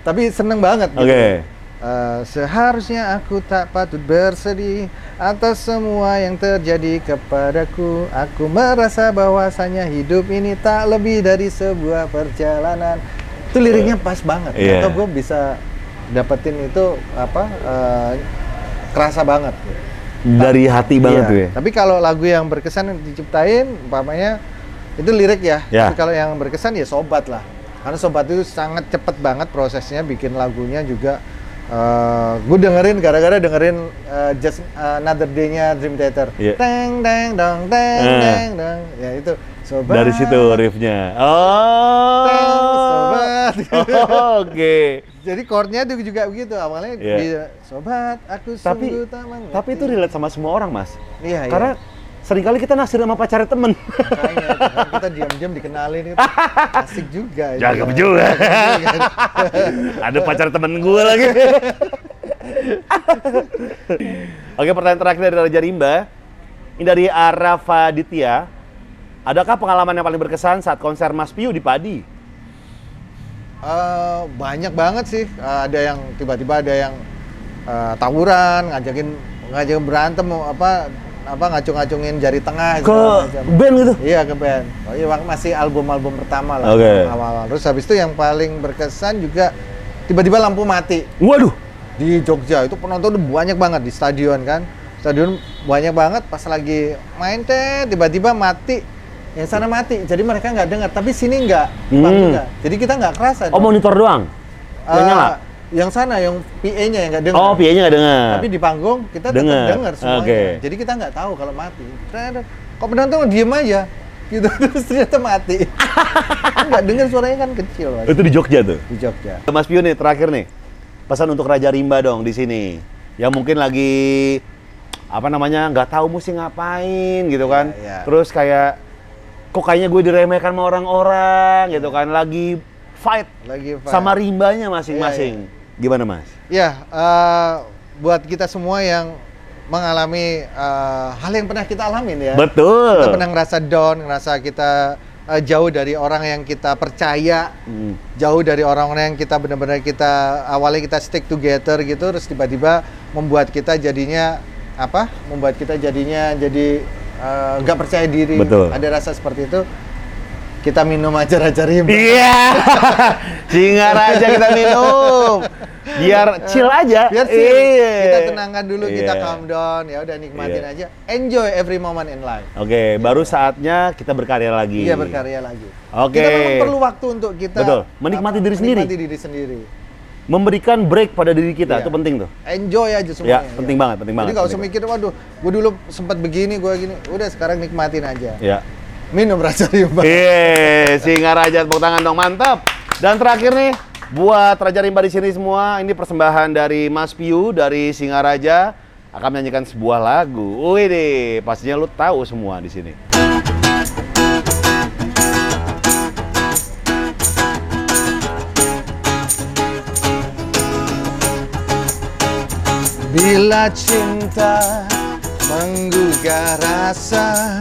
Tapi seneng banget. Oke. Gitu. Eh, seharusnya aku tak patut bersedih atas semua yang terjadi kepadaku. Aku merasa bahwasanya hidup ini tak lebih dari sebuah perjalanan. Itu liriknya pas banget. Iya. Atau gue bisa dapetin itu apa? eh, kerasa banget. Dari hati banget Iya. tuh ya. Tapi kalau lagu yang berkesan yang diciptain, umpamanya itu lirik ya. Ya. Tapi kalau yang berkesan ya sobat lah. Karena sobat itu sangat cepet banget prosesnya bikin lagunya juga. Gue dengerin gara-gara dengerin eh, Just Another Day-nya Dream Theater. Iya. Teng teng dong teng Eh. teng dong. Ya itu sobat. Dari situ riffnya. Oh. Teng, sobat. Oh, Oke. Jadi chordnya itu juga begitu awalnya di sobat aku Tapi sungguh mengerti. tapi itu relate sama semua orang, Mas. Iya, iya. Karena sering kali kita naksir sama pacarnya temen. Makanya kan kita diam-diam dikenalin itu asik juga. Cakep kan. juga. Ada pacar temen gue lagi. Oke, pertanyaan terakhir dari Raja Rimba. Ini dari Arafa Ditya. Adakah pengalaman yang paling berkesan saat konser Mas Piu di Padi? Eh, banyak banget sih. Eh, ada yang tiba-tiba ada yang eh, tawuran, ngajakin ngajakin berantem apa apa ngacung-ngacungin jari tengah Ke band gitu? Iya ke band. Oh iya masih album-album pertama lah Oke. awal-awal. Terus habis itu yang paling berkesan juga tiba-tiba lampu mati Waduh. di Jogja itu penonton udah banyak banget di stadion kan. Stadion banyak banget pas lagi main teh tiba-tiba mati. Yang sana mati. Jadi mereka nggak dengar, tapi sini nggak. Hmm. Jadi kita nggak kerasa. Oh dong. monitor doang? Nyala? Yang sana yang PA-nya yang nggak dengar. Oh, PA-nya nggak dengar. Tapi di panggung kita Dengar. dengar semuanya. Oke. Jadi kita nggak tahu kalau mati. Ternyata kok penonton diem aja gitu terus ternyata mati. nggak dengar suaranya kan kecil Mas, Itu di Jogja tuh. di Jogja. Mas Pio nih terakhir nih. Pesan untuk Raja Rimba dong di sini. Yang mungkin lagi apa namanya nggak tahu mesti ngapain gitu kan. iya. Terus kayak kok kayaknya gue diremehkan sama orang-orang gitu kan. Lagi fight Lagi Pak. sama rimbanya masing-masing. Iya, Gimana Mas? Ya, eh, buat kita semua yang mengalami eh, hal yang pernah kita alamin ya. Betul. Kita pernah ngerasa down, ngerasa kita eh, jauh dari orang yang kita percaya, Hmm. jauh dari orang-orang yang kita benar-benar kita awalnya kita stick together gitu, terus tiba-tiba membuat kita jadinya apa? Membuat kita jadinya jadi nggak percaya diri. Betul. Ada rasa seperti itu. Kita minum aja Raja Rimba. Iya. Singa raja kita minum. Biar chill aja. biar sih Iya. kita tenangkan dulu kita Iya. calm down ya udah nikmatin Iya. aja enjoy every moment in life Oke, baru saatnya kita berkarya lagi. iya berkarya lagi Oke. kita memang perlu waktu untuk kita Betul. Menikmati diri sendiri. menikmati diri sendiri Memberikan break pada diri kita Iya. itu penting tuh. enjoy aja semuanya Ya, penting banget, penting banget, jadi nggak usah mikir waduh gue dulu sempat begini gue gini udah sekarang nikmatin aja Ya. minum rasa rimba Iya, singa raja tepuk tangan dong, mantap. Dan terakhir nih, buat Raja Rimba di sini semua, ini persembahan dari Mas Piu dari Singaraja akan menyanyikan sebuah lagu. Wih deh, pastinya lu tahu semua di sini. Bila cinta menggugah rasa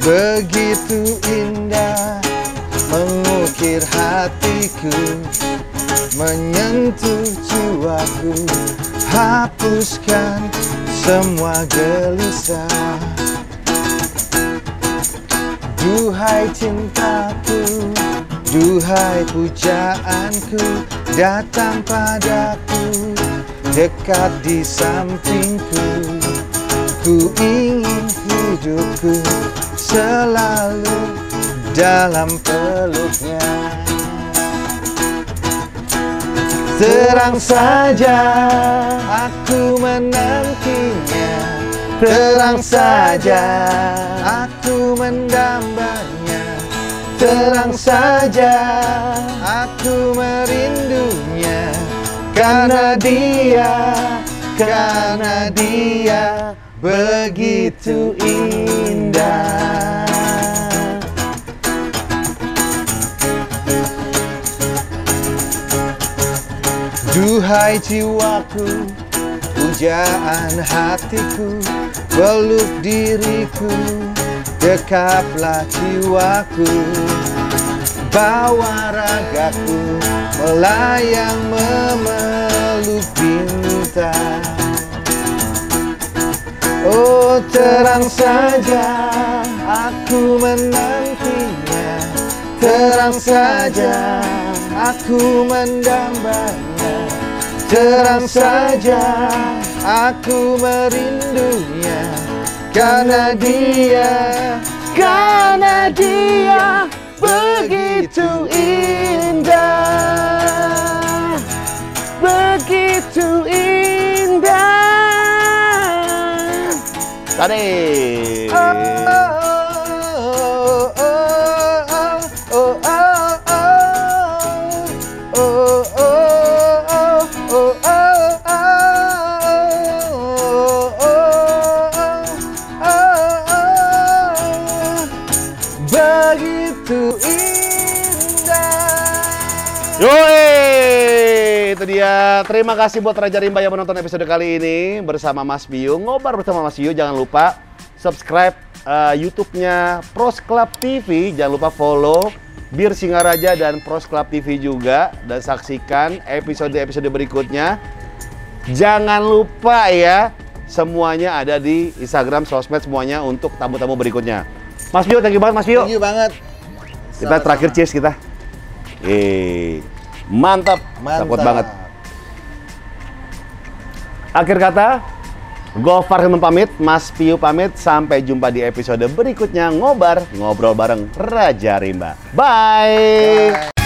begitu indah mengukir hatiku menyentuh jiwaku hapuskan semua gelisah Duhai cintaku, duhai pujaanku, datang padaku, dekat di sampingku. Ku ingin hidupku selalu dalam peluknya. Terang saja. Aku menantinya. Terang saja. Aku mendambanya Terang saja. Aku merindunya. Karena dia, karena dia begitu indah Duhai jiwaku, pujaan hatiku, peluk diriku, dekaplah jiwaku, bawa ragaku, melayang memeluk bintang. Oh terang saja aku menantinya. Terang saja aku mendambanya Terang saja aku merindunya. Karena dia Karena dia begitu indah Terima kasih buat Raja Rimba yang menonton episode kali ini bersama Mas Biu. Ngobar bersama Mas Biu, jangan lupa subscribe eh, YouTube-nya Pros Club TV. Jangan lupa follow Bir Singaraja dan Pros Club TV juga. Dan saksikan episode-episode berikutnya. Jangan lupa ya, semuanya ada di Instagram, sosmed semuanya untuk tamu-tamu berikutnya. Mas Pio, thank you banget Mas Pio. Thank you banget. Kita terakhir cheers kita. Eh, mantap, Mantap. Support banget. Akhir kata, Gofar Hilman pamit, Mas Piu pamit. Sampai jumpa di episode berikutnya ngobar ngobrol bareng Raja Rimba. Bye. Bye.